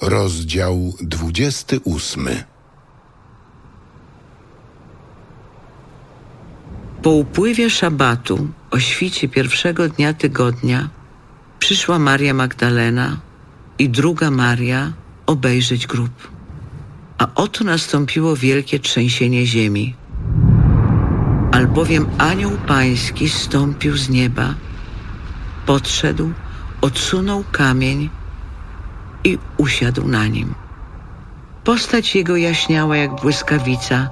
Rozdział 28. Po upływie szabatu, o świcie pierwszego dnia tygodnia, przyszła Maria Magdalena i druga Maria obejrzeć grób. A oto nastąpiło wielkie trzęsienie ziemi. Albowiem anioł pański stąpił z nieba, podszedł, odsunął kamień i usiadł na nim. Postać jego jaśniała jak błyskawica,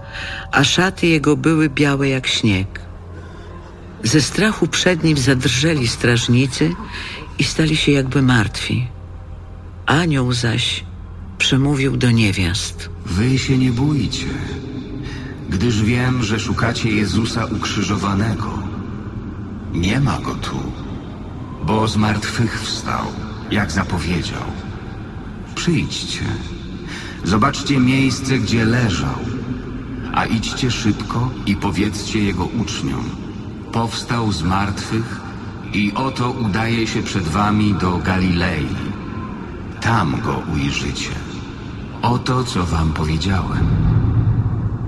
a szaty jego były białe jak śnieg. Ze strachu przed nim zadrżeli strażnicy i stali się jakby martwi. Anioł zaś przemówił do niewiast. Wy się nie bójcie, gdyż wiem, że szukacie Jezusa ukrzyżowanego. Nie ma go tu, bo z martwych wstał, jak zapowiedział. Przyjdźcie, zobaczcie miejsce, gdzie leżał, a idźcie szybko i powiedzcie jego uczniom. Powstał z martwych i oto udaje się przed wami do Galilei. Tam go ujrzycie. Oto, co wam powiedziałem.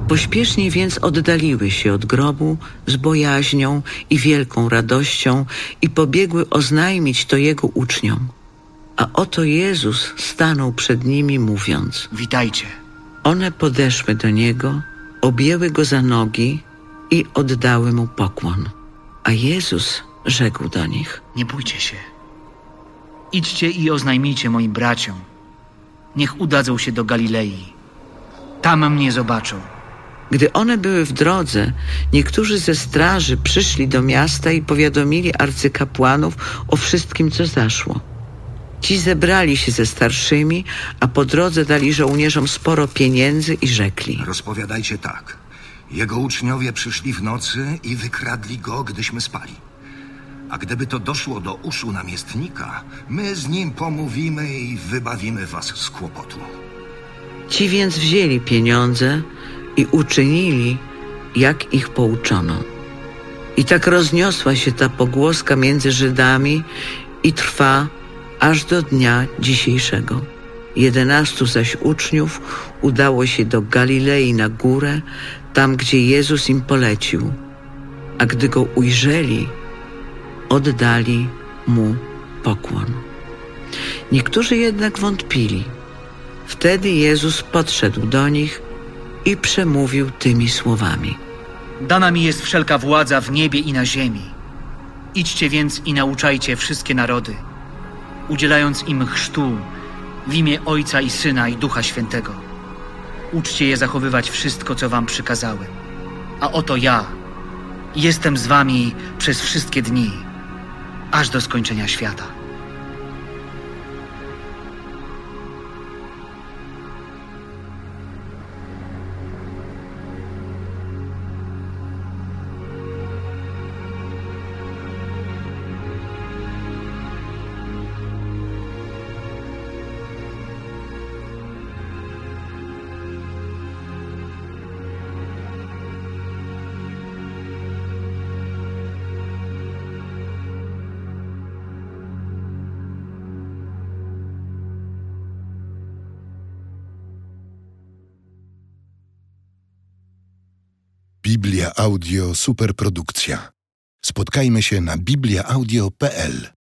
Pośpiesznie więc oddaliły się od grobu z bojaźnią i wielką radością i pobiegły oznajmić to jego uczniom. A oto Jezus stanął przed nimi mówiąc. Witajcie. One podeszły do niego, objęły go za nogi i oddały mu pokłon. A Jezus rzekł do nich. Nie bójcie się. Idźcie i oznajmijcie moim braciom. Niech udadzą się do Galilei. Tam mnie zobaczą. Gdy one były w drodze, niektórzy ze straży przyszli do miasta i powiadomili arcykapłanów o wszystkim, co zaszło. Ci zebrali się ze starszymi, a po drodze dali żołnierzom sporo pieniędzy i rzekli. Rozpowiadajcie tak. Jego uczniowie przyszli w nocy i wykradli go, gdyśmy spali. A gdyby to doszło do uszu namiestnika, my z nim pomówimy i wybawimy was z kłopotu. Ci więc wzięli pieniądze i uczynili, jak ich pouczono. I tak rozniosła się ta pogłoska między Żydami i trwa aż do dnia dzisiejszego. Jedenastu zaś uczniów udało się do Galilei na górę, tam gdzie Jezus im polecił. A gdy go ujrzeli, oddali mu pokłon. Niektórzy jednak wątpili. Wtedy Jezus podszedł do nich i przemówił tymi słowami. Dana mi jest wszelka władza w niebie i na ziemi. Idźcie więc i nauczajcie wszystkie narody, udzielając im chrztu w imię Ojca i Syna i Ducha Świętego. Uczcie je zachowywać wszystko, co wam przykazałem. A oto ja jestem z wami przez wszystkie dni, aż do skończenia świata. Biblia Audio Superprodukcja. Spotkajmy się na bibliaaudio.pl